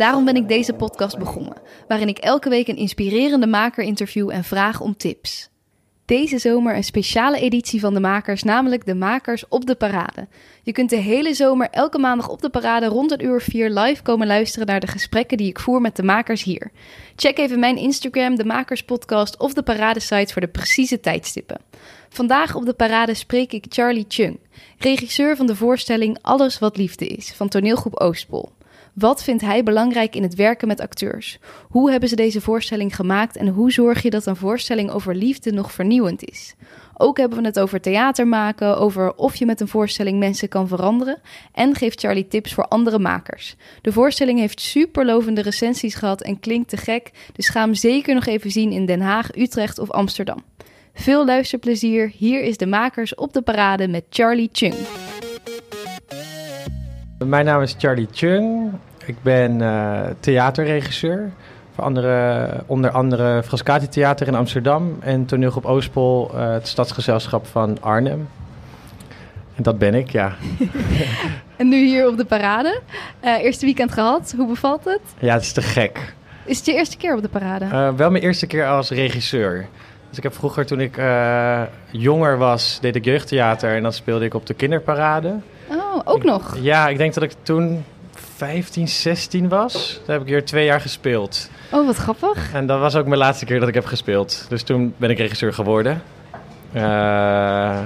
Daarom ben ik deze podcast begonnen, waarin ik elke week een inspirerende maker interview en vraag om tips. Deze zomer een speciale editie van de makers, namelijk de makers op de parade. Je kunt de hele zomer elke maandag op de parade rond een uur vier live komen luisteren naar de gesprekken die ik voer met de makers hier. Check even mijn Instagram, de Makers Podcast of de parade site voor de precieze tijdstippen. Vandaag op de parade spreek ik Charlie Chung, regisseur van de voorstelling Alles wat liefde is van toneelgroep Oostpol. Wat vindt hij belangrijk in het werken met acteurs? Hoe hebben ze deze voorstelling gemaakt en hoe zorg je dat een voorstelling over liefde nog vernieuwend is? Ook hebben we het over theater maken, over of je met een voorstelling mensen kan veranderen en geeft Charlie tips voor andere makers. De voorstelling heeft superlovende recensies gehad en klinkt te gek, dus ga hem zeker nog even zien in Den Haag, Utrecht of Amsterdam. Veel luisterplezier, hier is de makers op de parade met Charlie Chung. Mijn naam is Charlie Chung. Ik ben uh, theaterregisseur. Voor andere, onder andere Frascati Theater in Amsterdam en toneelgroep Oostpol, uh, het stadsgezelschap van Arnhem. En dat ben ik, ja. en nu hier op de parade. Uh, eerste weekend gehad. Hoe bevalt het? Ja, het is te gek. Is het je eerste keer op de parade? wel mijn eerste keer als regisseur. Dus ik heb vroeger, toen ik jonger was, deed ik jeugdtheater en dan speelde ik op de kinderparade. Oh, ook nog? Ja, ik denk dat ik toen 15, 16 was. Daar heb ik hier twee jaar gespeeld. Oh, wat grappig. En dat was ook mijn laatste keer dat ik heb gespeeld. Dus toen ben ik regisseur geworden. Uh,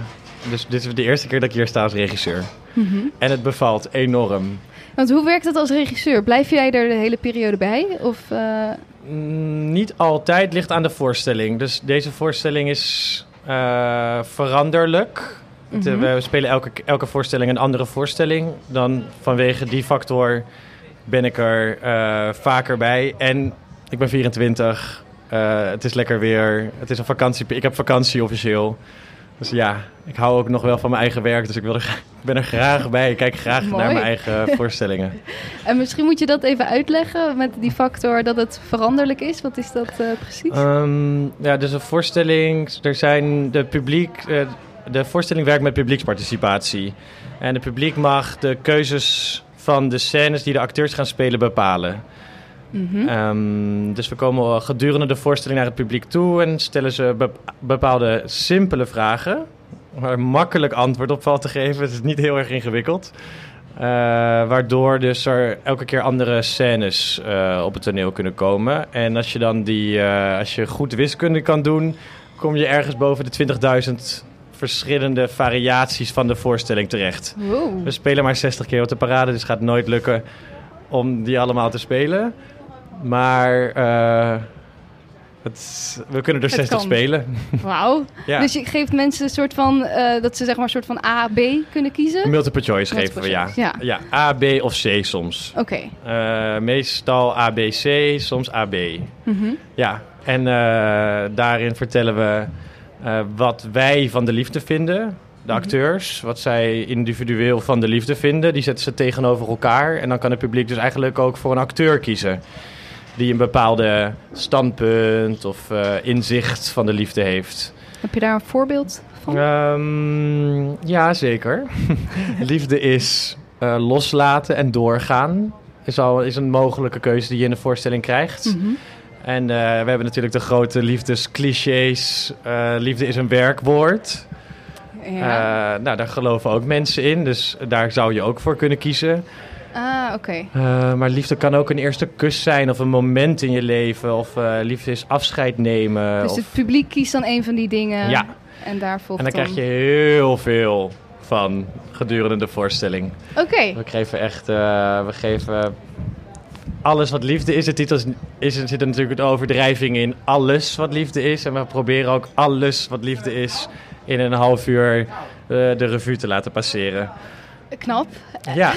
dus dit is de eerste keer dat ik hier sta als regisseur. Mm -hmm. En het bevalt enorm. Want hoe werkt het als regisseur? Blijf jij er de hele periode bij? Of, uh... mm, niet altijd, ligt aan de voorstelling. Dus deze voorstelling is uh, veranderlijk. Mm -hmm. We spelen elke, elke voorstelling een andere voorstelling. Dan vanwege die factor ben ik er uh, vaker bij. En ik ben 24. Uh, het is lekker weer. Het is een vakantie. Ik heb vakantie officieel. Dus ja, ik hou ook nog wel van mijn eigen werk. Dus ik, wil er, ik ben er graag bij. Ik kijk graag naar mijn eigen voorstellingen. En misschien moet je dat even uitleggen met die factor dat het veranderlijk is. Wat is dat uh, precies? Um, ja, dus een voorstelling. Er zijn de publiek de voorstelling werkt met publieksparticipatie. En het publiek mag de keuzes van de scènes die de acteurs gaan spelen bepalen. Mm -hmm. um, dus we komen gedurende de voorstelling naar het publiek toe en stellen ze be bepaalde simpele vragen. Waar makkelijk antwoord op valt te geven. Het is niet heel erg ingewikkeld. Uh, waardoor dus er elke keer andere scènes uh, op het toneel kunnen komen. En als je dan die, uh, als je goed wiskunde kan doen, kom je ergens boven de 20.000 verschillende variaties van de voorstelling terecht. Wow. We spelen maar 60 keer op de parade, dus het gaat nooit lukken om die allemaal te spelen. Maar uh, het, we kunnen er 60 spelen. Wauw. ja. Dus je geeft mensen een soort van, uh, dat ze zeg maar een soort van A, B kunnen kiezen? Multiple choice Multiple geven we, ja. ja. ja. A, B of C soms. Oké. Okay. Uh, meestal A, B, C, soms A, B. Mm -hmm. Ja, en daarin vertellen we... Uh, wat wij van de liefde vinden, de acteurs, wat zij individueel van de liefde vinden, die zetten ze tegenover elkaar. En dan kan het publiek dus eigenlijk ook voor een acteur kiezen. Die een bepaalde standpunt of uh, inzicht van de liefde heeft. Heb je daar een voorbeeld van? Um, ja, zeker. liefde is uh, loslaten en doorgaan. Is, al, is een mogelijke keuze die je in de voorstelling krijgt. Mm -hmm. En uh, we hebben natuurlijk de grote liefdesclichés. Uh, liefde is een werkwoord. Ja. Uh, nou, daar geloven ook mensen in. Dus daar zou je ook voor kunnen kiezen. Ah, oké. Okay. maar liefde kan ook een eerste kus zijn of een moment in je leven. Of liefde is afscheid nemen. Dus of... het publiek kiest dan een van die dingen. Ja. En daar volgt En dan, dan... krijg je heel veel van gedurende de voorstelling. Oké. Okay. We geven echt... we geven alles wat liefde is. De titel is, is, zit er natuurlijk een overdrijving in. Alles wat liefde is. En we proberen ook alles wat liefde is in een half uur uh, de revue te laten passeren. Knap. Ja,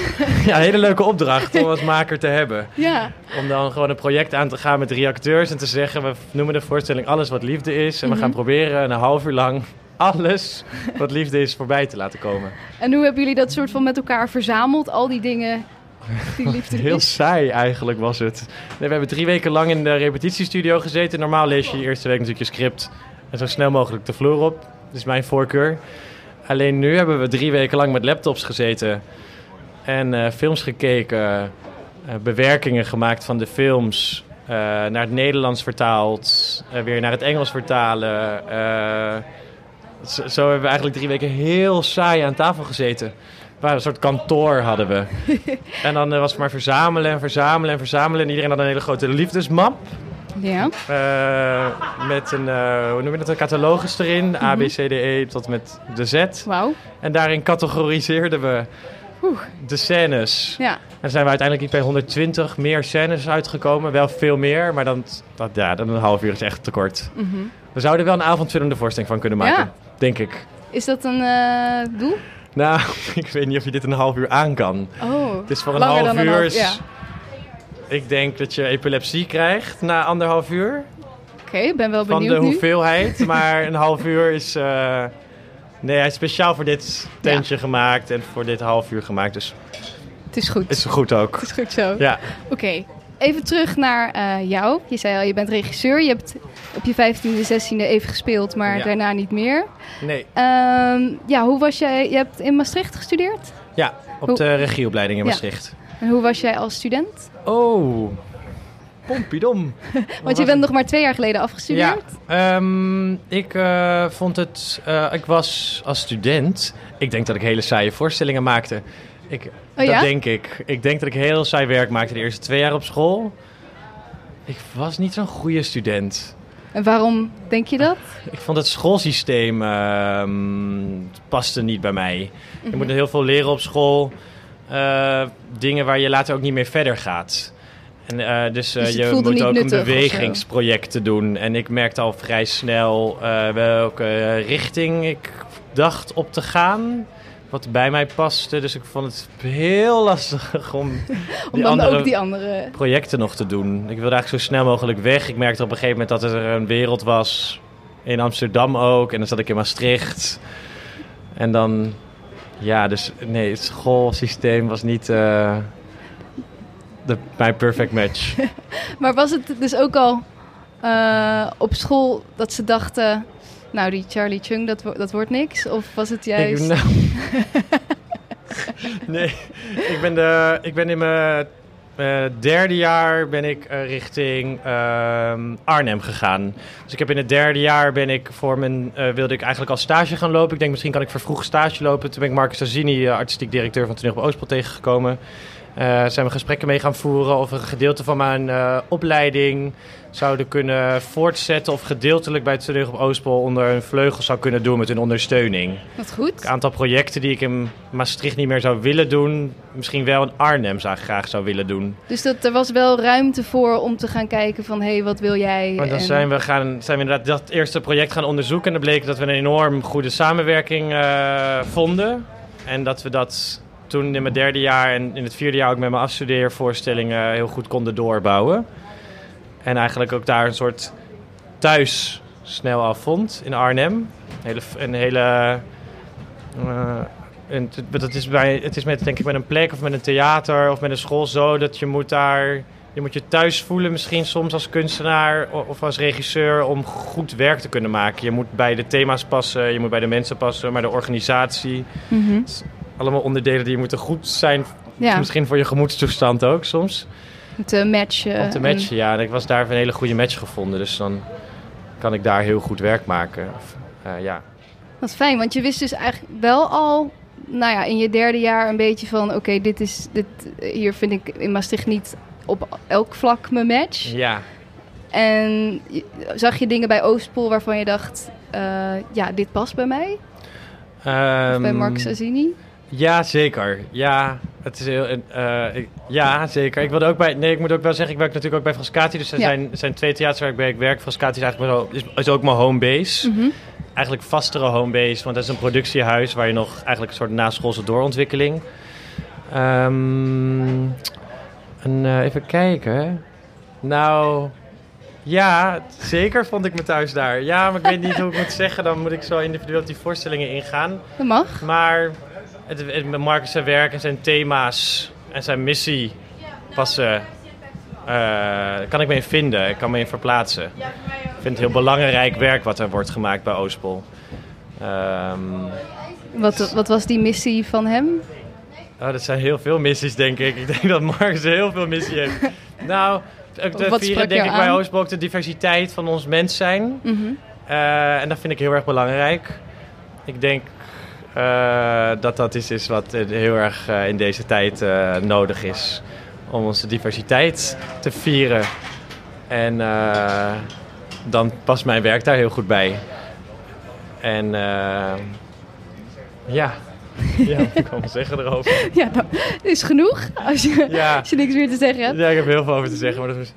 ja een hele leuke opdracht om als maker te hebben. Ja. Om dan gewoon een project aan te gaan met drie acteurs en te zeggen: we noemen de voorstelling Alles wat liefde is. En we Mhm. gaan proberen een half uur lang alles wat liefde is voorbij te laten komen. En hoe hebben jullie dat soort van met elkaar verzameld? Al die dingen die liefde Heel is? saai eigenlijk was het. Nee, we hebben drie weken lang in de repetitiestudio gezeten. Normaal lees je de eerste week natuurlijk je script en zo snel mogelijk de vloer op. Dat is mijn voorkeur. Alleen nu hebben we drie weken lang met laptops gezeten en eh, films gekeken, eh, bewerkingen gemaakt van de films, eh, naar het Nederlands vertaald, weer naar het Engels vertalen. zo, zo hebben we eigenlijk drie weken heel saai aan tafel gezeten. Een soort kantoor hadden we. En dan eh, was het maar verzamelen en verzamelen en verzamelen. En iedereen had een hele grote liefdesmap. Ja. eh, met een, eh, hoe noem je dat, een catalogus erin. A, B, C, D, E tot met de Z. Wauw. En daarin categoriseerden we Oeh. de scènes. Ja. En zijn we uiteindelijk bij 120 meer scènes uitgekomen. Wel veel meer, maar dan, dat, ja, dan een half uur is echt te kort. Mhm. We zouden er wel een avondvullende voorstelling van kunnen maken. Ja. Denk ik. Is dat een doel? Nou, ik weet niet of je dit een half uur aan kan. Oh. Het is voor een half een uur. half- ja. Ik denk dat je epilepsie krijgt na anderhalf uur. Oké, ben wel van de benieuwd nu. hoeveelheid. Maar een half uur is. eh, nee, hij is speciaal voor dit tentje gemaakt en voor dit half uur gemaakt. Dus Het is goed. is goed ook. Het is goed zo. Ja, Oké, even terug naar eh, jou. Je zei al, je bent regisseur. Je hebt op je 15e, 16e even gespeeld, maar Ja. daarna niet meer. nee. Ehm, ja, hoe was jij? Je hebt in Maastricht gestudeerd? Ja, op Hoe- de regieopleiding in Ja. Maastricht. En hoe was jij als student? Oh, pompidom. Want je bent nog maar twee jaar geleden afgestudeerd. Ja, ehm, ik eh, vond het... eh, ik was als student... Ik denk dat ik hele saaie voorstellingen maakte. Ik, Oh dat ja? denk ik. Ik denk dat ik heel saai werk maakte de eerste twee jaar op school. Ik was niet zo'n goede student. En waarom denk je dat? Ik vond het schoolsysteem ehm, paste niet bij mij. Je Mhm. moet heel veel leren op school. eh, dingen waar je later ook niet meer verder gaat. En, eh, dus eh, Dus je moet ook een bewegingsprojecten doen. En ik merkte al vrij snel welke richting ik dacht op te gaan. Wat bij mij paste. Dus ik vond het heel lastig om Om die dan andere ook die andere... projecten nog te doen. Ik wilde eigenlijk zo snel mogelijk weg. Ik merkte op een gegeven moment dat er een wereld was. In Amsterdam ook. En dan zat ik in Maastricht. En dan... Ja, dus nee, het schoolsysteem was niet eh, de, mijn perfect match. Maar was het dus ook al eh, op school dat ze dachten... Nou, die Charlie Chung, dat, wo- dat wordt niks? Of was het Ik, juist... nou, nee, ik ben, de, ik ben in mijn eh, derde jaar ben ik eh, richting ehm, Arnhem gegaan. Dus ik heb in het derde jaar ben ik voor mijn, eh, wilde ik eigenlijk al stage gaan lopen. Ik denk misschien kan ik vervroegd stage lopen. Toen ben ik Marcus Azini, eh, artistiek directeur van Toneel op Oostpol tegengekomen. Zijn we gesprekken mee gaan voeren of een gedeelte van mijn opleiding zouden kunnen voortzetten of gedeeltelijk bij het Toneel op Oostpol onder een vleugel zou kunnen doen met hun ondersteuning. Wat goed. Een aantal projecten die ik in Maastricht niet meer zou willen doen, misschien wel in Arnhem zou, graag zou willen doen. Dus dat, er was wel ruimte voor om te gaan kijken van... hé, hey, wat wil jij? Maar dan En- zijn we, gaan, zijn we inderdaad dat eerste project gaan onderzoeken. En dan bleek dat we een enorm goede samenwerking eh, vonden. En dat we dat toen in mijn derde jaar en in het vierde jaar ook met mijn afstudeervoorstellingen heel goed konden doorbouwen. En eigenlijk ook daar een soort thuis snel al vond in Arnhem. Een hele, een hele eh, dat is bij, het is met, denk ik, met een plek of met een theater of met een school zo dat je moet daar je moet je thuis voelen misschien soms als kunstenaar of als regisseur om goed werk te kunnen maken. Je moet bij de thema's passen, je moet bij de mensen passen, maar de organisatie. Mhm. Allemaal onderdelen die moeten goed zijn, Ja, misschien voor je gemoedstoestand ook soms. Te matchen. Om te en- matchen, ja. En ik was daar een hele goede match gevonden, dus dan kan ik daar heel goed werk maken. Eh, ja. Wat fijn, want je wist dus eigenlijk wel al, nou ja, in je derde jaar een beetje van, oké, dit is, dit, hier vind ik in Maastricht niet op elk vlak mijn match. ja. En zag je dingen bij Oostpool waarvan je dacht, eh, ja, dit past bij mij? Of bij Ehm, Marcus Azini? Ja, zeker. Ja, het is heel. eh, ik- ja, zeker. Ik wilde ook bij. Nee, ik moet ook wel zeggen, ik werk natuurlijk ook bij Frascati. Dus er Ja. zijn, zijn twee theaters waar ik bij werk. Frascati is eigenlijk wel, is, is ook mijn home base. Mhm. Eigenlijk vastere home base, want dat is een productiehuis waar je nog eigenlijk een soort naschoolse doorontwikkeling. Ehm, een, eh, even kijken. Nou, ja, zeker vond ik me thuis daar. Ja, maar ik weet niet hoe ik moet zeggen. Dan moet ik zo individueel op die voorstellingen ingaan. Dat mag. Maar het, het, Marcus zijn werk en zijn thema's en zijn missie passen. eh, kan ik me in vinden. Ik kan me in verplaatsen. Ik vind het heel belangrijk werk wat er wordt gemaakt bij Oostpol. Ehm, Wat, wat was die missie van hem? Oh, dat zijn heel veel missies, denk ik. Ik denk dat Marcus heel veel missie heeft. nou, ook de vieren denk ik bij aan? Oostblok de diversiteit van ons mens zijn. Mhm. Eh, en dat vind ik heel erg belangrijk. Ik denk eh, dat dat iets is wat heel erg eh, in deze tijd eh, nodig is. Om onze diversiteit te vieren. En dan past mijn werk daar heel goed bij. En ja, ja, wat kan ik allemaal zeggen erover? Ja, dat is genoeg als je, Ja. als je niks meer te zeggen hebt. Ja, ik heb heel veel over te zeggen, maar dat is...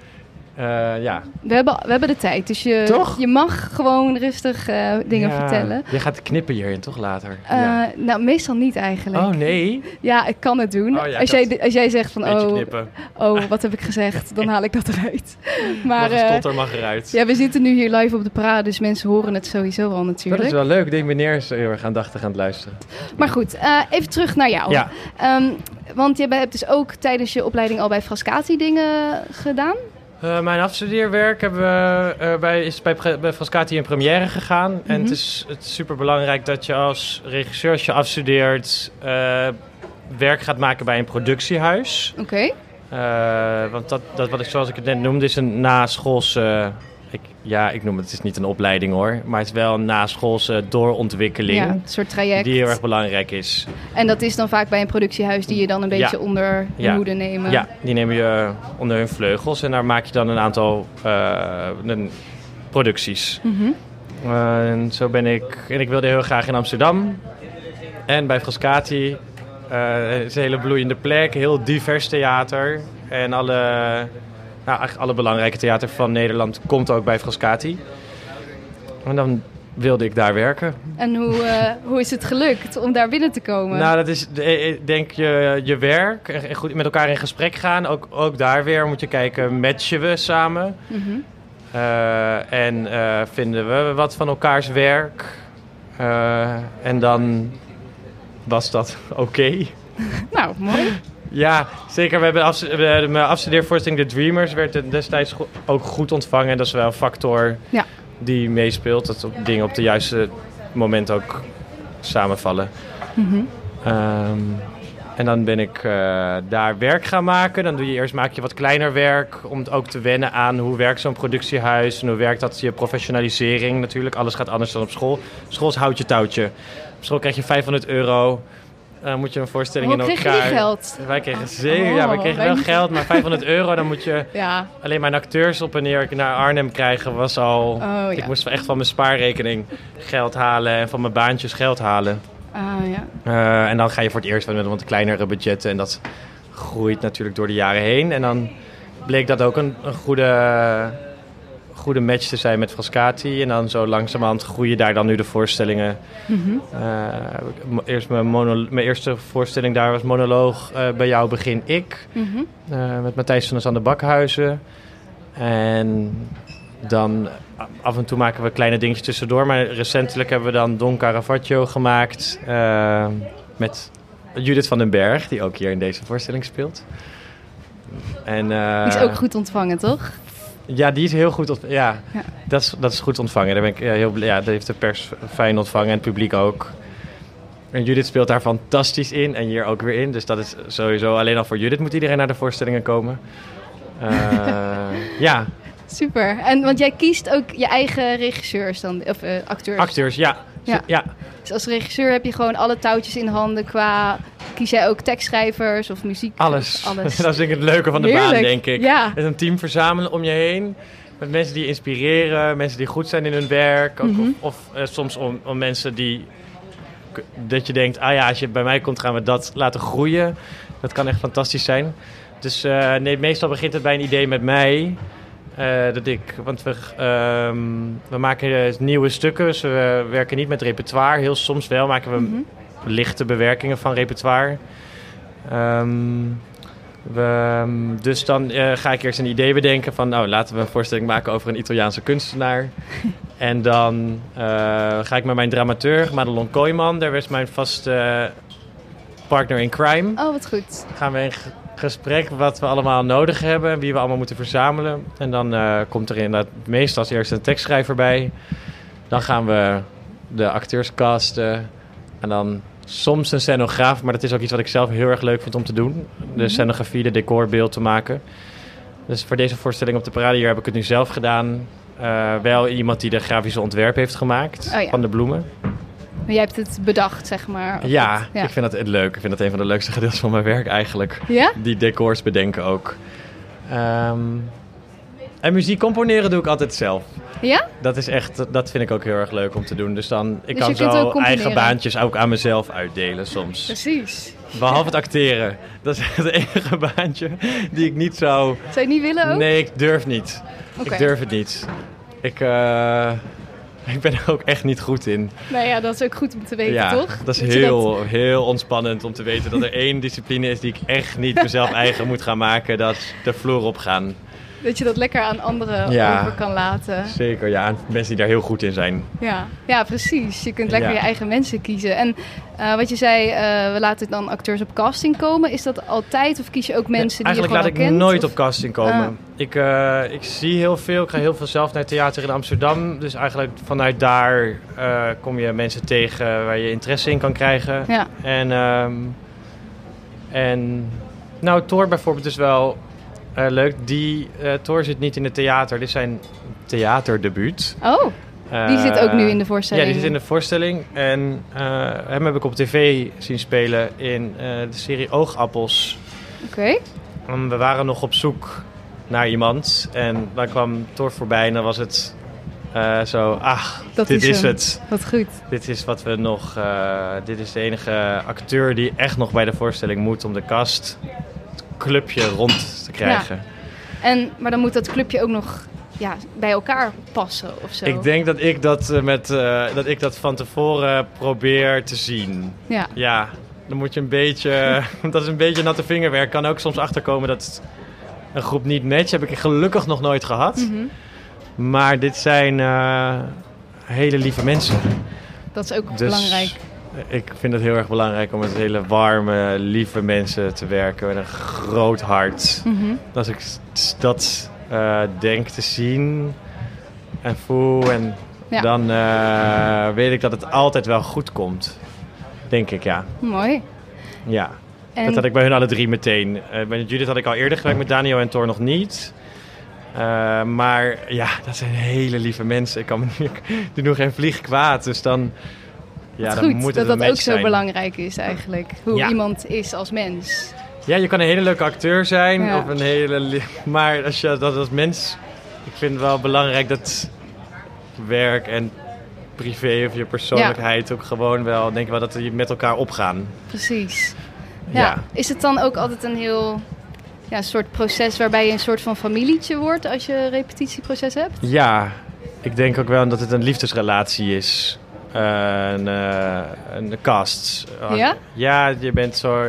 eh, ja. We hebben, we hebben de tijd, dus je, Toch? je mag gewoon rustig eh, dingen Ja. vertellen. Je gaat knippen hierin, toch later? Eh, ja. Nou, meestal niet eigenlijk. Oh nee, Ja, ik kan het doen. Oh ja, als, jij, als jij zegt van, oh, knippen. oh, wat heb ik gezegd? Dan haal ik dat eruit. Maar mag stotter mag eruit. ja, we zitten nu hier live op de parade, dus mensen horen het sowieso al dat natuurlijk. is wel leuk. Ik denk meneer is heel erg aandachtig aan het luisteren. Maar goed, even terug naar jou. Ja. Ehm, want je hebt dus ook tijdens je opleiding al bij Frascati dingen gedaan. Eh, mijn afstudeerwerk hebben we, eh, bij, is bij, bij Frascati in première gegaan. En Mhm. het is, het is super belangrijk dat je als regisseur, als je afstudeert, eh, werk gaat maken bij een productiehuis. Oké. Want dat, dat wat ik zoals ik het net noemde, is een naschoolse. Ik, ja, ik noem het, het is niet een opleiding hoor. Maar het is wel een naschoolse doorontwikkeling. Ja, een soort traject. Die heel erg belangrijk is. En dat is dan vaak bij een productiehuis die je dan een beetje Ja. onder je Ja. hoede nemen. Ja, die neem je onder hun vleugels en daar maak je dan een aantal eh, producties. Mhm. Eh, en zo ben ik, en ik wilde heel graag in Amsterdam. En bij Frascati, eh, het is een hele bloeiende plek, heel divers theater. En alle, nou, eigenlijk alle belangrijke theater van Nederland komt ook bij Frascati. En dan wilde ik daar werken. En hoe, eh, hoe is het gelukt om daar binnen te komen? Nou, dat is eh, ik denk je, je werk en goed met elkaar in gesprek gaan. Ook, ook daar weer moet je kijken, matchen we samen? Mhm. Eh, en vinden we wat van elkaars werk? En dan was dat oké. Nou, mooi. Ja, zeker. We hebben afstu- we hebben mijn afstudeervoorstelling The Dreamers werd destijds go- ook goed ontvangen. Dat is wel een factor Ja. die meespeelt. Dat op dingen op de juiste moment ook samenvallen. Mhm. Ehm, en dan ben ik eh, daar werk gaan maken. Dan doe je eerst maak je wat kleiner werk om ook te wennen aan hoe werkt zo'n productiehuis en hoe werkt dat je professionalisering natuurlijk. Alles gaat anders dan op school. School is houtje touwtje. Op school krijg je 500 euro. Dan moet je een voorstelling in kreeg je elkaar. geld? Wij kregen zeker, ja, wij Oh, kregen wij wel niet. geld, maar 500 euro, dan moet je Ja. alleen mijn acteurs op en neer naar Arnhem krijgen was al. Oh, ja. Ik moest echt van mijn spaarrekening geld halen en van mijn baantjes geld halen. Ah, ja. Eh, en dan ga je voor het eerst met wat kleinere budgetten. En dat groeit natuurlijk door de jaren heen. En dan bleek dat ook een, een goede, goede match te zijn met Frascati. En dan zo langzamerhand groeien daar dan nu de voorstellingen. Mhm. Eh, eerst mijn, mono- mijn eerste voorstelling daar was monoloog eh, Bij jou begin ik. Mhm. eh, met Matthijs van der Bakhuizen. En dan af en toe maken we kleine dingetjes tussendoor. Maar recentelijk hebben we dan Don Caravaggio gemaakt. met Judith van den Berg, die ook hier in deze voorstelling speelt. En, Die is ook goed ontvangen, toch? Ja, die is heel goed. ont- Ja, Ja. Dat, is, dat is goed ontvangen. Daar ben ik heel blij. Ja, dat heeft de pers fijn ontvangen en het publiek ook. En Judith speelt daar fantastisch in en hier ook weer in. Dus dat is sowieso alleen al voor Judith moet iedereen naar de voorstellingen komen. Eh, ja, Super. En want jij kiest ook je eigen regisseurs dan, of eh, acteurs. acteurs, ja. Ja. ja. Dus als regisseur heb je gewoon alle touwtjes in handen qua... Kies jij ook tekstschrijvers of muziek? Alles. Alles. dat is denk ik het leuke van de baan, denk ik. Ja. Is een team verzamelen om je heen. Met mensen die inspireren, mensen die goed zijn in hun werk. Ook Mhm. Of, of eh, soms om, om mensen die... Dat je denkt, ah ja, als je bij mij komt gaan we dat laten groeien. Dat kan echt fantastisch zijn. Dus eh, nee, meestal begint het bij een idee met mij. Eh, dat ik, want we, ehm, we maken eh, nieuwe stukken, dus we werken niet met repertoire. Heel soms wel maken we Mhm. Lichte bewerkingen van repertoire. Ehm, we, ehm, dus dan eh, ga ik eerst een idee bedenken van, nou laten we een voorstelling maken over een Italiaanse kunstenaar. en dan eh, ga ik met mijn dramaturg, Madelon Kooijman, daar is mijn vaste partner in crime. Oh, wat goed. Gaan we in gesprek wat we allemaal nodig hebben, wie we allemaal moeten verzamelen. En dan eh, komt er inderdaad meestal als eerste een tekstschrijver bij. Dan gaan we de acteurs casten. En dan soms een scenograaf, maar dat is ook iets wat ik zelf heel erg leuk vind om te doen. De Mhm. scenografie, de decorbeeld te maken. Dus voor deze voorstelling op de parade hier heb ik het nu zelf gedaan. Eh, wel iemand die de grafische ontwerp heeft gemaakt Oh ja. van de bloemen. Maar jij hebt het bedacht, zeg maar. of Ja, het- ja. ik vind dat het leuk. Ik vind dat een van de leukste gedeeltes van mijn werk eigenlijk. Ja? Die decors bedenken ook. Ehm, en muziek componeren doe ik altijd zelf. Ja? Dat is echt, dat vind ik ook heel erg leuk om te doen. Dus dan, ik Dus kan zo eigen baantjes ook aan mezelf uitdelen soms. Precies. Behalve het acteren. Dat is het enige baantje die ik niet zou... Zou je het niet willen ook? Nee, ik durf niet. Ik durf het niet. Ik, eh, ik ben er ook echt niet goed in. Nou ja, dat is ook goed om te weten, ja, toch? dat is heel, heel ontspannend om te weten dat er één discipline is die ik echt niet mezelf eigen moet gaan maken. Dat is de vloer opgaan. Dat je dat lekker aan anderen Ja. over kan laten. Zeker, ja. En mensen die daar heel goed in zijn. Ja, ja precies. Je kunt lekker Ja. je eigen mensen kiezen. En eh, wat je zei, eh, we laten dan acteurs op casting komen. Is dat altijd of kies je ook mensen die je Eigenlijk gewoon laat ik kent? nooit of- op casting komen. Ah. Ik, eh, ik zie heel veel. Ik ga heel veel zelf naar theater in Amsterdam. Dus eigenlijk vanuit daar kom je mensen tegen waar je interesse in kan krijgen. Ja, En, ehm, en nou, Thor bijvoorbeeld is wel eh, leuk. Die eh Thor zit niet in het theater. Dit is zijn theaterdebuut. oh, die Eh, zit ook nu in de voorstelling. Ja, die zit in de voorstelling. En eh, hem heb ik op tv zien spelen in eh, de serie Oogappels. Oké, En we waren nog op zoek naar iemand. En dan kwam Thor voorbij en dan was het eh, zo... Ah, Dat dit is is, het. wat goed. Dit is wat we nog... eh, dit is de enige acteur die echt nog bij de voorstelling moet... om de het clubje rond te krijgen. En, maar dan moet dat clubje ook nog ja, bij elkaar passen of zo. Ik denk dat ik dat, eh, met, eh, dat ik dat van tevoren probeer te zien. Ja, Ja, dan moet je een beetje... dat is een beetje natte vingerwerk. Kan ook soms achterkomen dat een groep niet matcht. Heb ik gelukkig nog nooit gehad. mhm. Maar dit zijn eh, hele lieve mensen. dat is ook Dus belangrijk. Ik vind het heel erg belangrijk om met hele warme, lieve mensen te werken. Met een groot hart. Mhm. Als ik dat eh, denk te zien en voel, en Ja. dan eh, weet ik dat het altijd wel goed komt. Denk ik, ja. Mooi. ja. En, Dat had ik bij hun alle drie meteen. Eh bij Judith had ik al eerder gewerkt, met Daniel en Thor nog niet. Maar ja, dat zijn hele lieve mensen. Ik kan me ik doe nog geen vlieg kwaad. Dus dan, ja, dan goed moet dat dat ook zo zijn. belangrijk is eigenlijk. Hoe Ja. iemand is als mens. Ja, je kan een hele leuke acteur zijn. Ja. Of een hele maar als je dat als mens... Ik vind het wel belangrijk dat werk en privé of je persoonlijkheid ook gewoon wel... Denk ik wel dat die met elkaar opgaan. Precies. Ja. Ja. Is het dan ook altijd een heel ja, soort proces waarbij je een soort van familietje wordt als je een repetitieproces hebt? Ja, ik denk ook wel dat het een liefdesrelatie is. Eh, een, eh, een cast. Ja? Ja, je bent zo...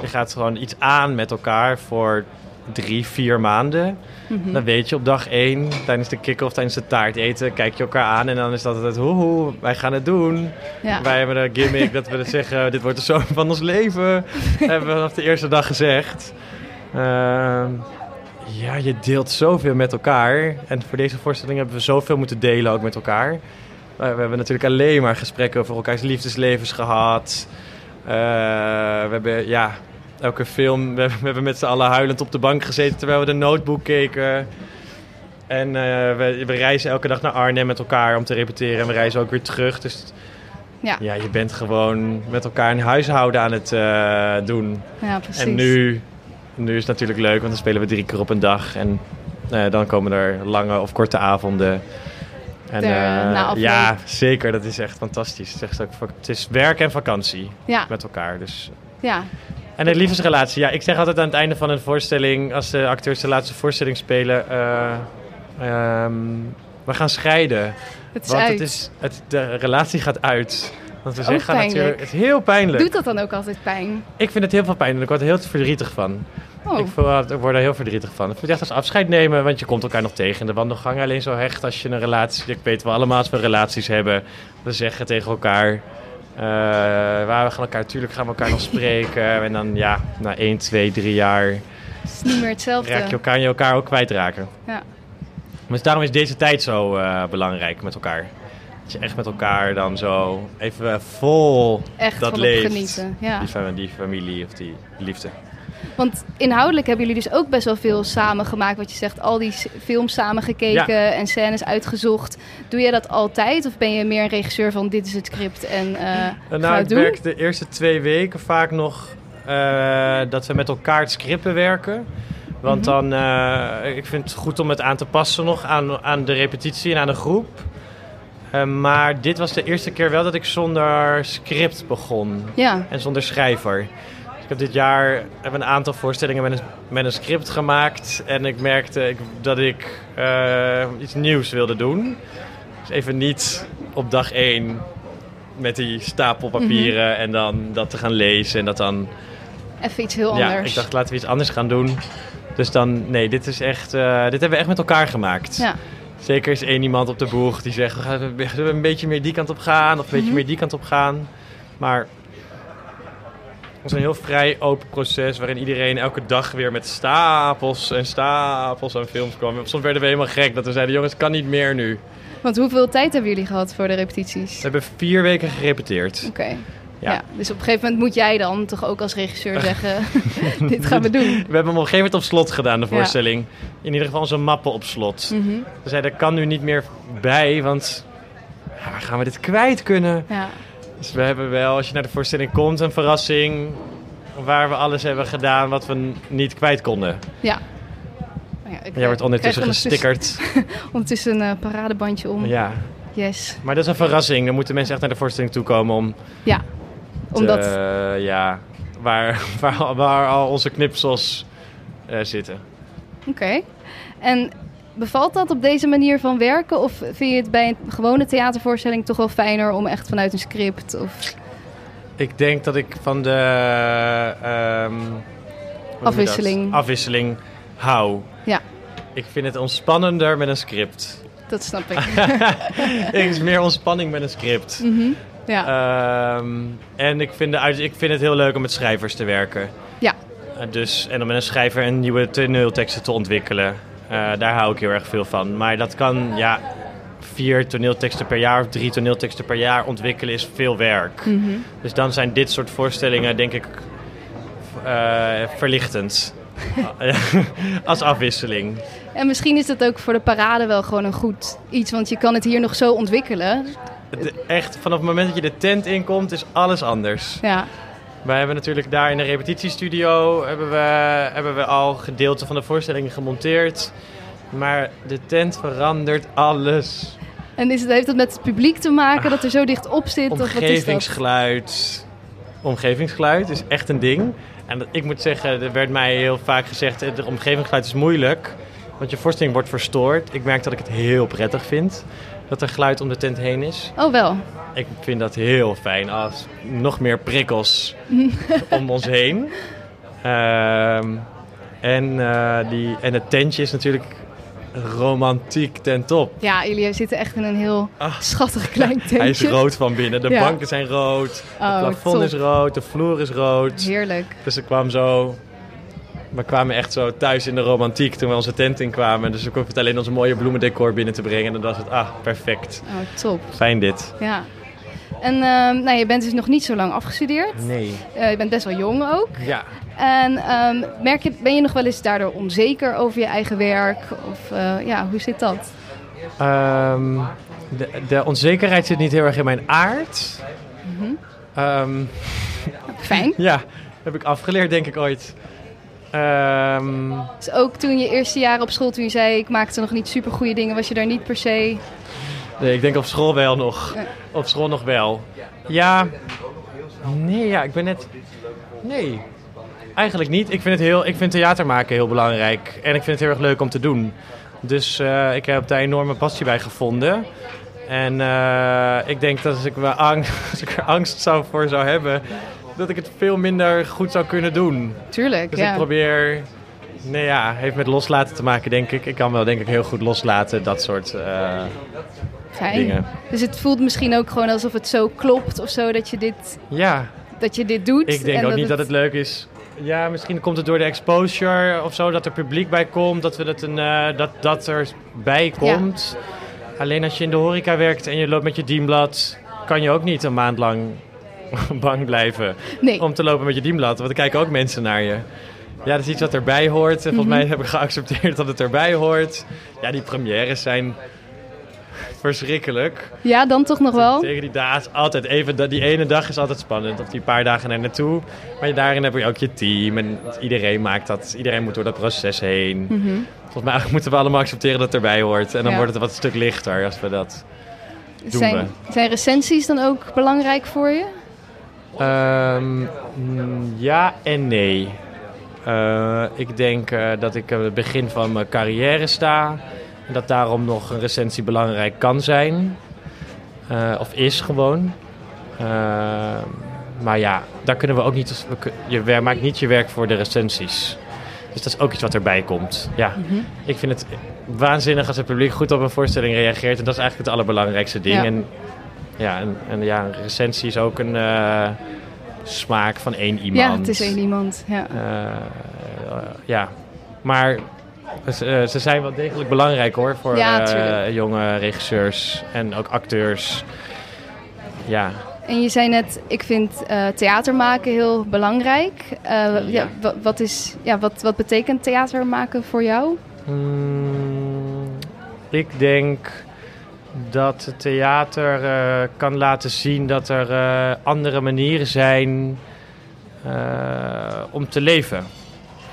Je gaat gewoon iets aan met elkaar voor drie, vier maanden. Mhm. Dan weet je op dag één, tijdens de kick-off, tijdens de taart eten, kijk je elkaar aan en dan is dat altijd hoe wij gaan het doen. Ja. Wij hebben een gimmick dat we zeggen, dit wordt de zomer van ons leven. hebben we vanaf de eerste dag gezegd. Ehm, ja, je deelt zoveel met elkaar. En voor deze voorstelling hebben we zoveel moeten delen ook met elkaar. Eh, we hebben natuurlijk alleen maar gesprekken over elkaars liefdeslevens gehad. Eh, we hebben, ja, elke film... We, hebben- met z'n allen huilend op de bank gezeten terwijl we de notebook keken. En eh, we, we reizen elke dag naar Arnhem met elkaar om te repeteren. En we reizen ook weer terug. Dus Ja. ja, je bent gewoon met elkaar een huishouden aan het doen. ja, precies. En nu, nu is het natuurlijk leuk, want dan spelen we drie keer op een dag. En dan komen er lange of korte avonden. En, eh, ja, zeker. Dat is echt fantastisch. Het is, ook, het is werk en vakantie Ja, met elkaar. Dus. ja. En de liefdesrelatie. Ja, ik zeg altijd aan het einde van een voorstelling, als de acteurs de laatste voorstelling spelen, eh, ehm, we gaan scheiden. Het is Want uit. het is, het, de relatie gaat uit. Want we Ook zeggen natuurlijk, het is heel pijnlijk. Doet dat dan ook altijd pijn? Ik vind het heel veel pijn en ik word er heel verdrietig van. Oh, Ik, voel, ik word er heel verdrietig van. Ik vind het echt als afscheid nemen, want je komt elkaar nog tegen de wandelgang. Alleen zo hecht als je een relatie... Ik weet wel allemaal als we relaties hebben. We zeggen tegen elkaar... eh, waar we gaan elkaar, natuurlijk gaan we elkaar nog spreken. En dan ja, na 1, 2, 3 jaar het is niet meer hetzelfde. raak je elkaar, je elkaar ook kwijtraken. Ja. Dus daarom is deze tijd zo eh, belangrijk met elkaar. Dat je echt met elkaar dan zo even eh, vol Echt dat leeft. genieten. Ja. Die familie of die liefde. Want inhoudelijk hebben jullie dus ook best wel veel samen gemaakt. Wat je zegt, al die films samen gekeken en scènes uitgezocht. Doe je dat altijd? Of ben je meer een regisseur van dit is het script en ga nou, het ik doen? werk de eerste twee weken vaak nog eh, dat we met elkaar het script werken. Want Mhm. dan, ik vind het goed om het aan te passen nog aan, aan de repetitie en aan de groep. Maar dit was de eerste keer wel dat ik zonder script begon. Ja, en zonder schrijver. Ik heb dit jaar heb een aantal voorstellingen met een, met een script gemaakt. En ik merkte ik, dat ik eh, iets nieuws wilde doen. Dus even niet op dag één met die stapel papieren en dan dat te gaan lezen. En dat dan... even iets heel Ja, anders. ik dacht laten we iets anders gaan doen. Dus dan, nee, dit is echt, eh, dit hebben we echt met elkaar gemaakt. Ja. Zeker is één iemand op de boeg die zegt, we gaan een- een beetje meer die kant op gaan of een beetje Mhm. meer die kant op gaan. Maar het is een heel vrij open proces waarin iedereen elke dag weer met stapels en stapels aan films kwam. Soms werden we helemaal gek dat we zeiden, jongens, het kan niet meer nu. Want hoeveel tijd hebben jullie gehad voor de repetities? We hebben vier weken gerepeteerd. Oké. Ja. Ja. dus op een gegeven moment moet jij dan toch ook als regisseur zeggen: dit gaan we doen. We hebben hem op een gegeven moment op slot gedaan, de Ja. voorstelling. In ieder geval onze mappen op slot. Mhm. We zeiden, er kan nu niet meer bij, want ja, waar gaan we dit kwijt kunnen? Ja. Dus we hebben wel, als je naar de voorstelling komt, een verrassing waar we alles hebben gedaan wat we niet kwijt konden. ja. Nou ja, ik, Jij wordt ondertussen krijg gestickerd. Ondertussen een eh, paradebandje om. Ja, Yes. maar dat is een verrassing. Dan moeten mensen echt naar de voorstelling toe komen om Ja. te, Omdat. ja, waar, waar, waar al onze knipsels eh, zitten. Oké. En bevalt dat op deze manier van werken? Of vind je het bij een gewone theatervoorstelling toch wel fijner om echt vanuit een script? Of... Ik denk dat ik van de ehm? Afwisseling. afwisseling hou. Ja. Ik vind het ontspannender met een script. Dat snap ik. Er is meer ontspanning met een script. Mhm. Ja. Ehm, en ik vind, de, ik vind het heel leuk om met schrijvers te werken. Ja. Eh, dus, en om met een schrijver een nieuwe toneelteksten te ontwikkelen. Eh, daar hou ik heel erg veel van. Maar dat kan, ja, vier toneelteksten per jaar of drie toneelteksten per jaar ontwikkelen is veel werk. Mhm. Dus dan zijn dit soort voorstellingen, denk ik, eh, verlichtend. Als afwisseling. En misschien is dat ook voor de parade wel gewoon een goed iets. Want je kan het hier nog zo ontwikkelen. Het- echt, vanaf het moment dat je de tent inkomt, is alles anders. Ja. Wij hebben natuurlijk daar in de repetitiestudio hebben we, hebben we al gedeelte van de voorstelling gemonteerd. Maar de tent verandert alles. En is het, heeft dat met het publiek te maken dat er zo dicht op zit? Of wat is dat? Omgevingsgeluid. Omgevingsgeluid is echt een ding. En ik moet zeggen, er werd mij heel vaak gezegd, het omgevingsgeluid is moeilijk. Want je voorstelling wordt verstoord. Ik merk dat ik het heel prettig vind dat er geluid om de tent heen is. Oh, wel. Ik vind dat heel fijn als nog meer prikkels om ons heen. Ehm, en, eh, die, en het tentje is natuurlijk romantiek ten top. Ja, jullie zitten echt in een heel Ah. schattig klein tentje. Hij is rood van binnen. De Ja. banken zijn rood. Oh, het plafond top. is rood. De vloer is rood. Heerlijk. Dus ik kwam zo... We kwamen echt zo thuis in de romantiek toen we onze tent inkwamen. Dus ik hoefde het alleen onze mooie bloemendecor binnen te brengen. En dan was het, ah, perfect. Oh, top. Fijn dit. Ja. En ehm, nou, je bent dus nog niet zo lang afgestudeerd. Nee. Eh, je bent best wel jong ook. Ja. En ehm, merk je, ben je nog wel eens daardoor onzeker over je eigen werk? Of eh, ja, hoe zit dat? Ehm, de, de onzekerheid zit niet heel erg in mijn aard. Mhm. Fijn. ja, heb ik afgeleerd, denk ik ooit. Ehm, Dus ook toen je eerste jaren op school, toen je zei ik maakte nog niet super goede dingen, was je daar niet per se. nee, ik denk op school wel nog. Ja. Op school nog wel. Ja. Nee, ja, ik ben net. Nee. Eigenlijk niet. Ik vind, het heel, ik vind theater maken heel belangrijk. En ik vind het heel erg leuk om te doen. Dus eh, ik heb daar enorme passie bij gevonden. En eh, ik denk dat als ik, angst, als ik er angst zou voor zou hebben, dat ik het veel minder goed zou kunnen doen. Tuurlijk, Dus ja. ik probeer, nee ja, heeft met loslaten te maken denk ik. Ik kan wel denk ik heel goed loslaten, dat soort eh, Fijn. dingen. Dus het voelt misschien ook gewoon alsof het zo klopt of zo dat je dit, Ja, dat je dit doet. ik denk en ook niet dat het leuk is. Ja, misschien komt het door de exposure of zo, dat er publiek bij komt, dat, we dat, een, eh, dat, dat er bij komt. Alleen als je in de horeca werkt en je loopt met je dienblad, kan je ook niet een maand lang bang blijven Nee, om te lopen met je dienblad. Want er kijken ook mensen naar je. Ja, dat is iets wat erbij hoort. En volgens Mhm. mij heb ik geaccepteerd dat het erbij hoort. Ja, die premières zijn verschrikkelijk. ja, dan toch nog wel. Tegen die is altijd even, die ene dag is altijd spannend. Of die paar dagen er naartoe. Maar daarin heb je ook je team. En iedereen maakt dat. Iedereen moet door dat proces heen. Mhm. Volgens mij moeten we allemaal accepteren dat het erbij hoort. En dan Ja. wordt het wat een stuk lichter als we dat doen. Zijn, we. zijn recensies dan ook belangrijk voor je? Ehm, ja en nee. Eh, ik denk eh, dat ik aan het begin van mijn carrière sta. En dat daarom nog een recensie belangrijk kan zijn. Eh, of is gewoon. Eh, maar ja, daar kunnen we ook niet... Je maakt niet je werk voor de recensies. Dus dat is ook iets wat erbij komt. Ja, ik vind het waanzinnig als het publiek goed op een voorstelling reageert. En dat is eigenlijk het allerbelangrijkste ding. Ja. En, ja, en, en ja, een recensie is ook een eh, smaak van één iemand. Ja, het is één iemand. Ja. Eh, eh, ja, maar ze, ze zijn wel degelijk belangrijk hoor voor Ja, jonge regisseurs en ook acteurs. Ja, En je zei net, ik vind eh, theater maken heel belangrijk. Ja. Ja. wa- wat, is, ja, wat, wat betekent theater maken voor jou? Hmm, ik denk dat het theater eh, kan laten zien dat er eh, andere manieren zijn eh, om te leven.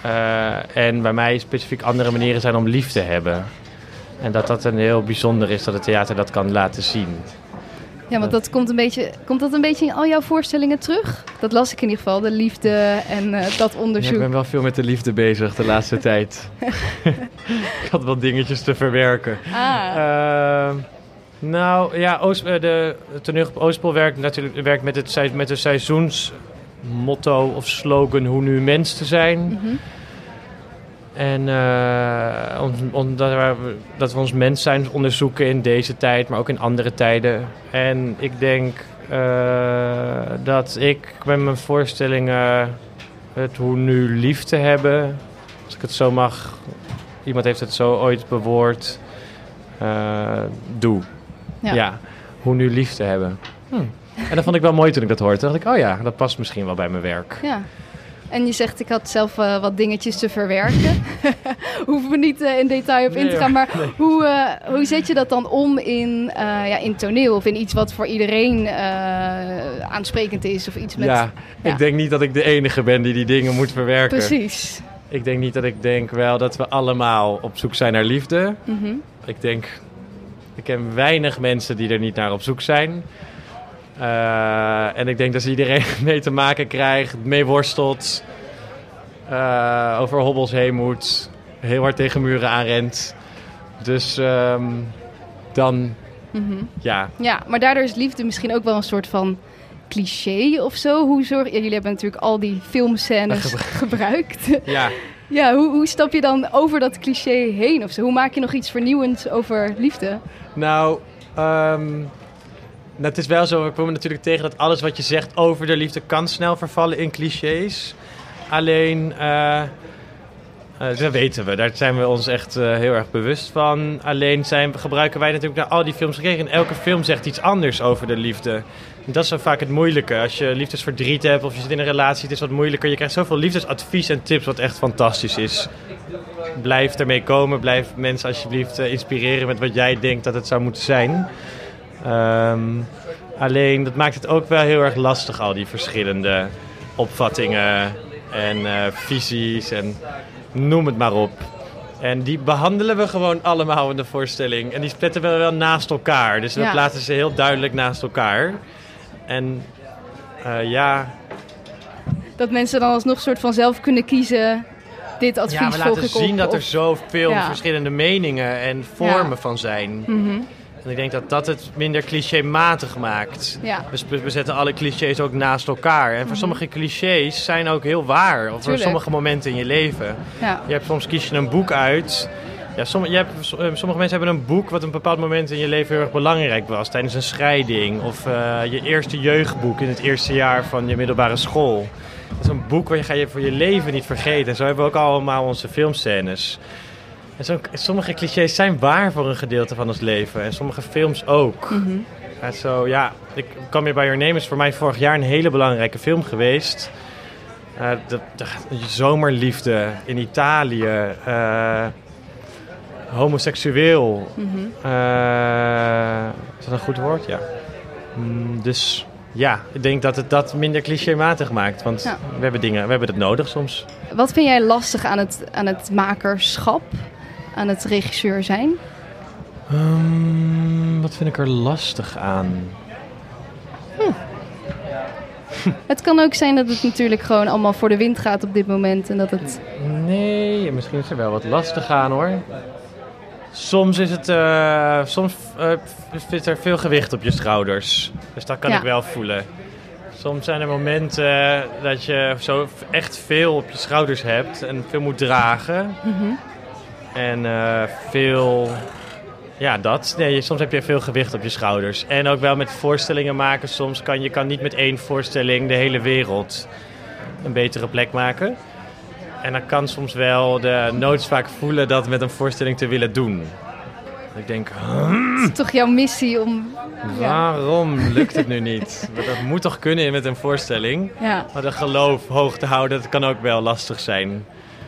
Eh, en bij mij specifiek andere manieren zijn om lief te hebben. En dat dat een heel bijzonder is dat het theater dat kan laten zien. Ja, want dat komt, een beetje, komt dat een beetje in al jouw voorstellingen terug? Dat las ik in ieder geval, de liefde en eh, dat Ja, onderzoek. ik ben wel veel met de liefde bezig de laatste tijd. ik had wel dingetjes te verwerken. Ah, Ehm, nou ja, Oost, eh, de het toneelgroep Oostpol werkt natuurlijk werkt met, het, met de seizoensmotto of slogan hoe nu mens te zijn. mhm. En eh, om, omdat we, dat we ons mens zijn onderzoeken in deze tijd, maar ook in andere tijden. En ik denk eh, dat ik met mijn voorstellingen het hoe nu lief te hebben, als ik het zo mag, iemand heeft het zo ooit bewoord, eh, doe. Ja. Ja. hoe nu lief te hebben. Hm. En dat vond ik wel mooi toen ik dat hoorde. Toen dacht ik, oh ja, dat past misschien wel bij mijn werk. ja. En je zegt, ik had zelf eh, wat dingetjes te verwerken. Hoeven we niet eh, in detail op in te gaan. Maar hoe, eh, hoe zet je dat dan om in, ja, in toneel? Of in iets wat voor iedereen aansprekend is? Of iets met... ja, ja. ik denk niet dat ik de enige ben die die dingen moet verwerken. Precies. Ik denk niet dat ik denk wel dat we allemaal op zoek zijn naar liefde. Mhm. Ik denk, ik ken weinig mensen die er niet naar op zoek zijn. Eh, en ik denk dat iedereen mee te maken krijgt, mee worstelt, eh, over hobbels heen moet, heel hard tegen muren aanrent. Dus ehm, dan, Mhm. ja, Ja, maar daardoor is liefde misschien ook wel een soort van cliché of zo. Hoe zorg... ja, jullie hebben natuurlijk al die filmscènes gebruikt. ja. Ja, hoe, hoe stap je dan over dat cliché heen of zo? Hoe maak je nog iets vernieuwends over liefde? Nou, nou, het is wel zo. We komen natuurlijk tegen dat alles wat je zegt over de liefde kan snel vervallen in clichés. Alleen, eh, eh, dat weten we. Daar zijn we ons echt eh, heel erg bewust van. Alleen zijn, gebruiken wij natuurlijk naar al die films gekeken. En elke film zegt iets anders over de liefde. Dat is zo vaak het moeilijke. Als je liefdesverdriet hebt of je zit in een relatie, het is wat moeilijker. Je krijgt zoveel liefdesadvies en tips, wat echt fantastisch is. Blijf ermee komen. Blijf mensen alsjeblieft eh, inspireren met wat jij denkt dat het zou moeten zijn. Ehm, alleen dat maakt het ook wel heel erg lastig, al die verschillende opvattingen en visies en noem het maar op. En die behandelen we gewoon allemaal in de voorstelling. En die spletten we wel naast elkaar. Dus we Ja. plaatsen ze heel duidelijk naast elkaar. En eh, ja, Dat mensen dan alsnog soort van zelf kunnen kiezen... Dit advies ja, we laten op, zien dat er zoveel Ja. verschillende meningen en vormen van zijn. Mhm. En ik denk dat dat het minder clichématig maakt. Ja. We, we zetten alle clichés ook naast elkaar. En voor sommige clichés zijn ook heel waar. Of voor sommige momenten in je leven. Ja. Je hebt soms kies je een boek uit. Ja, sommige, je hebt, eh, sommige mensen hebben een boek wat een bepaald moment in je leven heel erg belangrijk was. Tijdens een scheiding. Of eh, je eerste jeugdboek in het eerste jaar van je middelbare school. Dat is een boek waar je, ga je voor je leven niet vergeten. En zo hebben we ook allemaal onze filmscènes. En zo, sommige clichés zijn waar voor een gedeelte van ons leven. En sommige films ook. Ja, zo, ja, ik kwam hier bij Your Name is voor mij vorig jaar een hele belangrijke film geweest. Eh, de, de, de zomerliefde in Italië. eh, homoseksueel. Eh, is dat een goed woord? Ja. Mm, dus ja, ik denk dat het dat minder clichématig maakt. Want Ja. we hebben dingen, we hebben het nodig soms. Wat vind jij lastig aan het, aan het makerschap? Aan het regisseur zijn? Ehm, wat vind ik er lastig aan? Het kan ook zijn dat het natuurlijk gewoon allemaal voor de wind gaat op dit moment. En dat het... Nee, misschien is er wel wat lastig aan hoor. Soms is het, eh, soms eh, zit er veel gewicht op je schouders. Dus dat kan Ja. ik wel voelen. Soms zijn er momenten eh, dat je zo echt veel op je schouders hebt en veel moet dragen. En eh, veel, ja dat. Nee, soms heb je veel gewicht op je schouders. En ook wel met voorstellingen maken. Soms kan je kan niet met één voorstelling de hele wereld een betere plek maken. En dan kan soms wel de noodzaak voelen dat met een voorstelling te willen doen. Ik denk, Het is toch jouw missie om... Ja. waarom lukt het nu niet? Dat moet toch kunnen met een voorstelling? Ja, Maar de geloof hoog te houden, dat kan ook wel lastig zijn.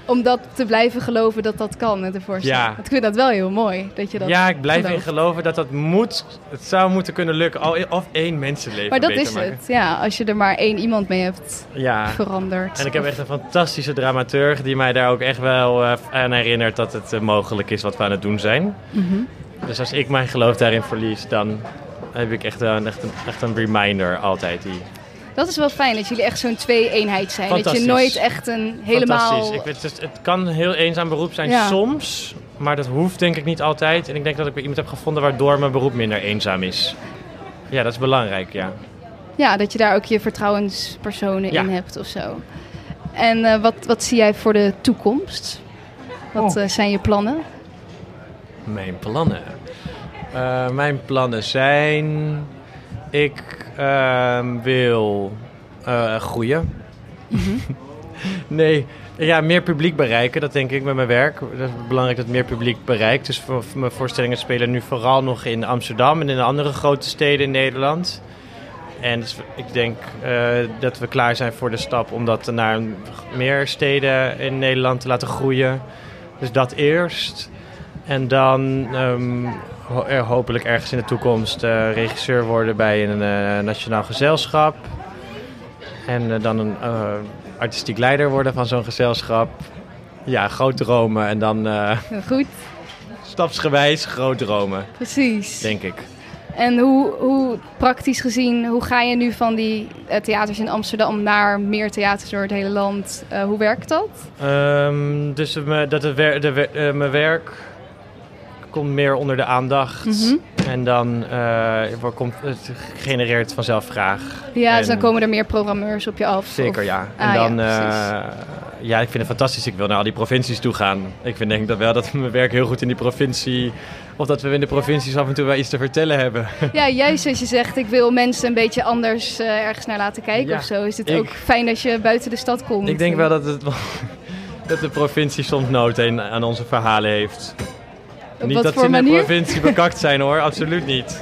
Om dat te blijven geloven dat dat kan met de voorstelling. Ja. Ik vind dat wel heel mooi. Dat je dat ja, ik blijf gelooft. in geloven dat dat moet. Het zou moeten kunnen lukken. Al- Of één mensenleven Maar dat beter is maken. het. Ja, als je er maar één iemand mee hebt Ja. veranderd. En ik heb echt een fantastische dramaturg die mij daar ook echt wel eh, aan herinnert dat het eh, mogelijk is wat we aan het doen zijn. Mhm. Dus als ik mijn geloof daarin verlies, dan heb ik echt een, echt een, echt een reminder altijd. Die... Dat is wel fijn dat jullie echt zo'n twee-eenheid zijn. Dat je nooit echt een helemaal... Fantastisch. Ik weet, het, het kan een heel eenzaam beroep zijn Ja. soms, maar dat hoeft denk ik niet altijd. En ik denk dat ik weer iemand heb gevonden waardoor mijn beroep minder eenzaam is. Ja, dat is belangrijk, ja. Ja, dat je daar ook je vertrouwenspersonen Ja. in hebt of zo. En eh, wat, wat zie jij voor de toekomst? Wat Oh. eh, zijn je plannen? Mijn plannen. Eh, mijn plannen zijn. Ik ehm, wil eh, groeien. nee, ja, meer publiek bereiken, dat denk ik met mijn werk. Het is belangrijk dat meer publiek bereikt. Dus voor, voor mijn voorstellingen spelen nu vooral nog in Amsterdam en in de andere grote steden in Nederland. En dus ik denk eh, dat we klaar zijn voor de stap om dat naar meer steden in Nederland te laten groeien. Dus dat eerst. En dan ehm, ho- er hopelijk ergens in de toekomst eh, regisseur worden bij een eh, nationaal gezelschap. En eh, dan een eh, artistiek leider worden van zo'n gezelschap. Ja, groot dromen en dan eh, Goed, stapsgewijs groot dromen, precies. denk ik. En hoe, hoe praktisch gezien, hoe ga je nu van die eh, theaters in Amsterdam naar meer theaters door het hele land? Eh, hoe werkt dat? Ehm, dus me- dat het wer- de, wer- eh, mijn werk komt meer onder de aandacht. Mhm. En dan eh, wordt- komt het genereert vanzelf vraag. Ja, dus dan En- komen er meer programmeurs op je af. Zeker, of- ja. En Ah, dan, ja, ja, ja, ik vind het fantastisch. Ik wil naar al die provincies toe gaan. Ik vind denk dat wel dat mijn werk heel goed in die provincie... Of dat we in de provincies af en toe wel iets te vertellen hebben. Ja, juist als je zegt, ik wil mensen een beetje anders eh, ergens naar laten kijken Ja, of zo. Is het ik- ook fijn als je buiten de stad komt. ik denk wel dat, het, dat de provincie soms nood aan onze verhalen heeft. Op niet dat voor ze in de provincie bekakt zijn hoor, absoluut niet.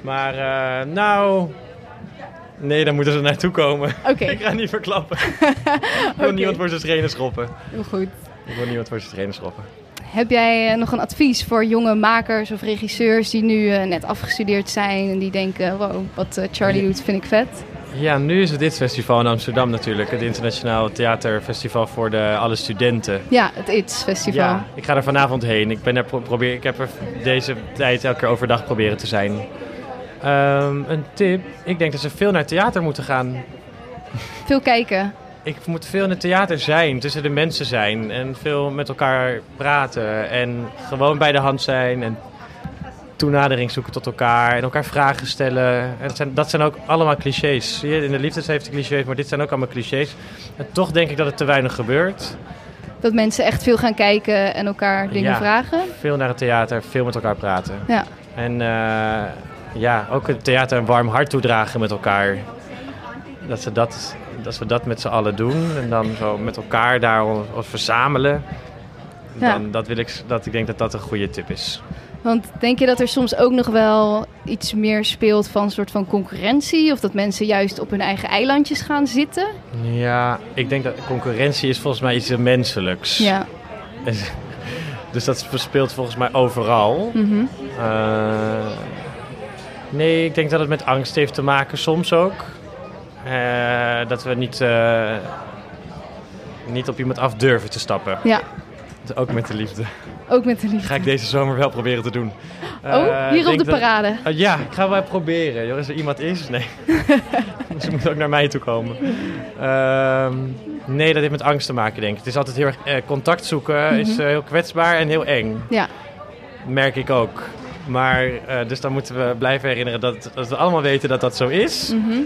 Maar eh, nou... Nee, dan moeten ze naartoe komen. Ik ga niet verklappen. Ik wil niemand voor zijn schenen schoppen. heel goed. Ik wil niemand voor zijn schenen schoppen. Heb jij eh, nog een advies voor jonge makers of regisseurs die nu eh, net afgestudeerd zijn en die denken, wow, wat Charlie doet vind ik vet? Ja, nu is het dit festival in Amsterdam natuurlijk. Het Internationaal Theaterfestival voor de, alle studenten. Ja, het ITS Festival. Ja, ik ga er vanavond heen. Ik, ben er pro- probeer, ik heb er deze tijd elke keer overdag proberen te zijn. Ehm, een tip. Ik denk dat ze veel naar theater moeten gaan. Veel kijken. Ik moet veel in het theater zijn, tussen de mensen zijn. En veel met elkaar praten. En gewoon bij de hand zijn. En toenadering zoeken tot elkaar en elkaar vragen stellen. En dat, zijn, dat zijn ook allemaal clichés. In de liefdes heeft het clichés, maar dit zijn ook allemaal clichés. En toch denk ik dat het te weinig gebeurt. Dat mensen echt veel gaan kijken en elkaar dingen Ja. vragen. Veel naar het theater, veel met elkaar praten. Ja. En eh, ja, ook het theater een warm hart toedragen met elkaar. Dat, ze dat, dat we dat met z'n allen doen en dan zo met elkaar daar ons verzamelen. Ja. Dan, dat wil ik, dat, ik denk dat dat een goede tip is. Want denk je dat er soms ook nog wel iets meer speelt van een soort van concurrentie? Of dat mensen juist op hun eigen eilandjes gaan zitten? Ja, ik denk dat concurrentie is volgens mij iets menselijks. Ja. Dus dat speelt volgens mij overal. Mhm. Eh, nee, ik denk dat het met angst heeft te maken soms ook. Eh, dat we niet, eh, niet op iemand af durven te stappen. Ja, Ook met de liefde. Ook met de liefde. Ga ik deze zomer wel proberen te doen. Oh, Eh, hier op de parade. Eh, ja, ik ga wel proberen. Als er iemand is, nee. Ze moet ook naar mij toe komen. Ehm, nee, dat heeft met angst te maken, denk ik. Het is altijd heel erg... eh, contact zoeken is Mhm. eh, heel kwetsbaar en heel eng. Ja, Merk ik ook. Maar, dus dan moeten we blijven herinneren dat, dat we allemaal weten dat dat zo is. mhm.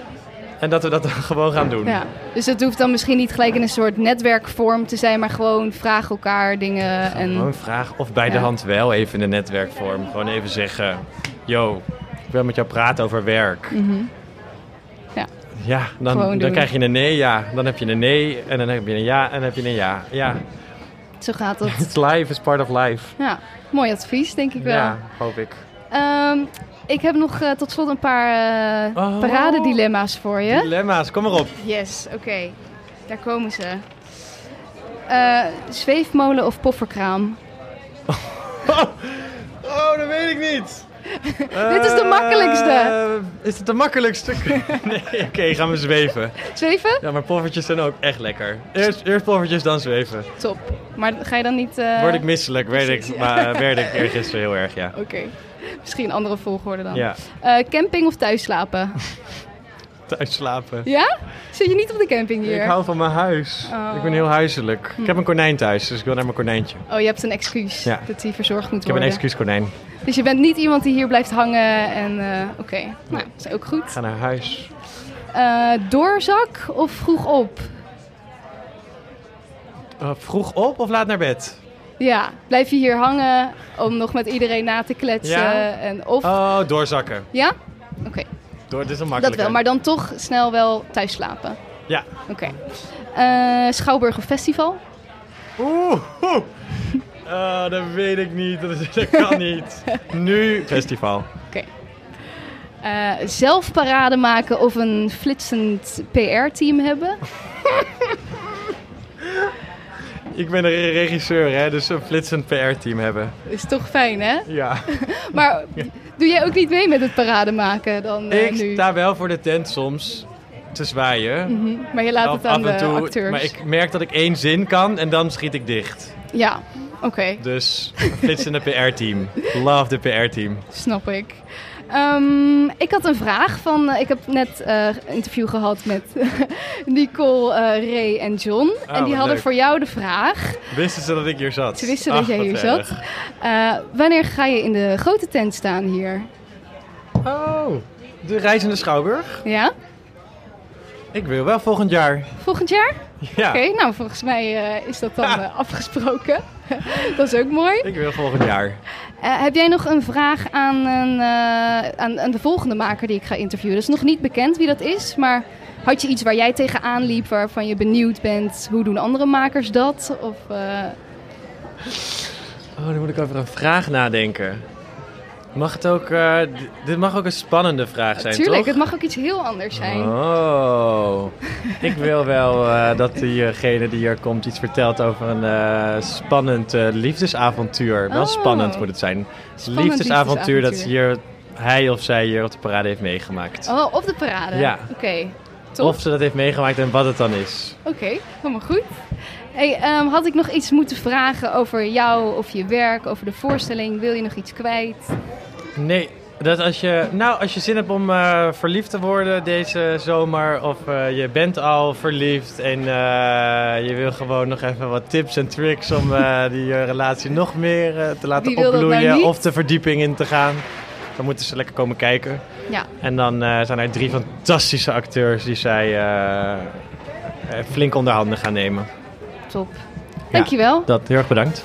En dat we dat dan gewoon gaan doen. ja. Dus het hoeft dan misschien niet gelijk in een soort netwerkvorm te zijn, maar gewoon vraag elkaar dingen. En... Gewoon een vraag. Of bij de Ja. hand wel even in de netwerkvorm. Gewoon even zeggen... Yo, ik wil met jou praten over werk. Mhm. Ja, Gewoon dan, dan krijg je een nee, ja. Dan heb je een nee en dan heb je een ja en dan heb je een ja. Ja, Zo gaat dat. it's life, is part of life. Ja, mooi advies, denk ik wel. Ja, hoop ik. Ehm, ik heb nog eh, tot slot een paar eh Oh. paradedilemma's voor je. Dilemma's, kom maar op. Yes, oké. Daar komen ze. Eh, zweefmolen of pofferkraam? Oh, oh, dat weet ik niet. Dit is de makkelijkste. Is het de makkelijkste? nee, oké, gaan we zweven. Zweven? Ja, maar poffertjes zijn ook echt lekker. Eerst, eerst poffertjes, dan zweven. Top. Maar ga je dan niet... Word ik misselijk, werd ik, ja. maar werd ik eergisteren heel erg, ja. Oké. Misschien andere volgorde dan. Ja, Eh, camping of thuis slapen? thuis slapen. ja? Zit je niet op de camping hier? Ik hou van mijn huis. Oh. Ik ben heel huiselijk. Ik heb een konijn thuis, dus ik wil naar mijn konijntje. Oh, je hebt een excuus Ja. dat die verzorgd moet Ik heb een worden. excuuskonijn. Dus je bent niet iemand die hier blijft hangen en... eh, Oké, nou, dat is ook goed. Ik ga naar huis. Eh, doorzak of vroeg op? Uh, vroeg op of laat naar bed? Ja, blijf je hier hangen om nog met iedereen na te kletsen? Ja. En of... Oh, doorzakken. Ja? Oké, Door, dit is een dat makkelijke. wel. Maar dan toch snel wel thuis slapen. Ja. Oké. Eh, Schouwburg of festival? Oeh, oeh. Ah, dat weet ik niet. Dat, is- dat kan niet. Nu festival. Oké. Eh, zelf parade maken of een flitsend PR-team hebben? Ik ben een regisseur, hè, dus een flitsend PR-team hebben. Is toch fijn, hè? Ja. Maar doe jij ook niet mee met het parade maken dan eh, ik nu? sta wel voor de tent soms te zwaaien. Mhm, Maar je laat het aan af en de toe, acteurs. Maar ik merk dat ik één zin kan en dan schiet ik dicht. Ja, oké. Dus een flitsende PR-team. Love de PR-team. Snap ik. Ehm, ik had een vraag van. eh, ik heb net eh, een interview gehad met Nicole, eh, Ray en John. en die Oh, wat hadden leuk. voor jou de vraag. Wisten ze dat ik hier zat? Ze wisten dat Ach, jij hier erg. zat. Wanneer ga je in de grote tent staan hier? Oh, de reizende Schouwburg? Ja? Ik wil wel volgend jaar. Volgend jaar? Ja, Oké, nou volgens mij is dat dan afgesproken. dat is ook mooi. ik wil volgend jaar. Eh, heb jij nog een vraag aan, een, eh, aan, aan de volgende maker die ik ga interviewen? Dat is nog niet bekend wie dat is, maar had je iets waar jij tegenaan liep waarvan je benieuwd bent? Hoe doen andere makers dat? Of, eh, Oh, dan moet ik over een vraag nadenken. Mag het ook, eh, dit mag ook een spannende vraag zijn, tuurlijk, toch? het mag ook iets heel anders zijn. Oh, ik wil wel eh, dat diegene die hier komt iets vertelt over een eh, spannend liefdesavontuur. Wel Oh. spannend moet het zijn. Spannend liefdesavontuur dat liefdesavontuur. hier, hij of zij hier op de parade heeft meegemaakt. Oh, op de parade? Ja. Oké, top. Of ze dat heeft meegemaakt en wat het dan is. Oké, helemaal goed. Hey, ehm, had ik nog iets moeten vragen over jou of je werk, over de voorstelling? Wil je nog iets kwijt? Nee, dat als je, nou, als je zin hebt om eh, verliefd te worden deze zomer, of eh, je bent al verliefd en eh, je wil gewoon nog even wat tips en tricks om die relatie nog meer te laten nou opbloeien niet? of de verdieping in te gaan. dan moeten ze lekker komen kijken. Ja. En dan zijn er drie fantastische acteurs die zij flink onder handen gaan nemen. Top. Dankjewel. Dat, heel erg bedankt.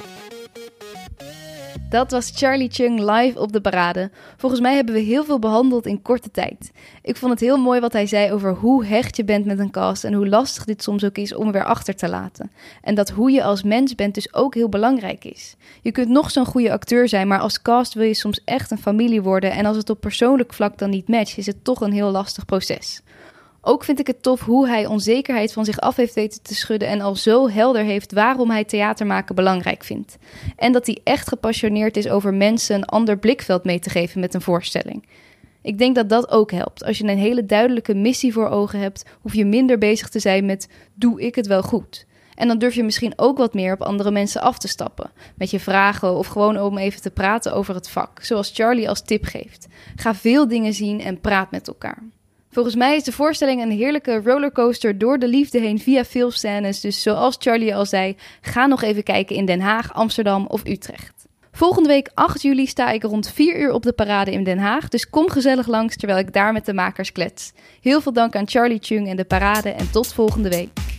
Dat was Charlie Chung live op de parade. Volgens mij hebben we heel veel behandeld in korte tijd. Ik vond het heel mooi wat hij zei over hoe hecht je bent met een cast en hoe lastig dit soms ook is om weer achter te laten. En dat hoe je als mens bent dus ook heel belangrijk is. Je kunt nog zo'n goede acteur zijn, maar als cast wil je soms echt een familie worden en als het op persoonlijk vlak dan niet matcht, is het toch een heel lastig proces. Ook vind ik het tof hoe hij onzekerheid van zich af heeft weten te schudden en al zo helder heeft waarom hij theater maken belangrijk vindt. En dat hij echt gepassioneerd is over mensen een ander blikveld mee te geven met een voorstelling. Ik denk dat dat ook helpt. Als je een hele duidelijke missie voor ogen hebt, hoef je minder bezig te zijn met doe ik het wel goed? En dan durf je misschien ook wat meer op andere mensen af te stappen. Met je vragen of gewoon om even te praten over het vak. Zoals Charlie als tip geeft. Ga veel dingen zien en praat met elkaar. Volgens mij is de voorstelling een heerlijke rollercoaster door de liefde heen via veel scènes. Dus zoals Charlie al zei, ga nog even kijken in Den Haag, Amsterdam of Utrecht. Volgende week 8 juli sta ik rond 4 uur op de parade in Den Haag. Dus kom gezellig langs terwijl ik daar met de makers klets. Heel veel dank aan Charlie Chung en de parade en tot volgende week.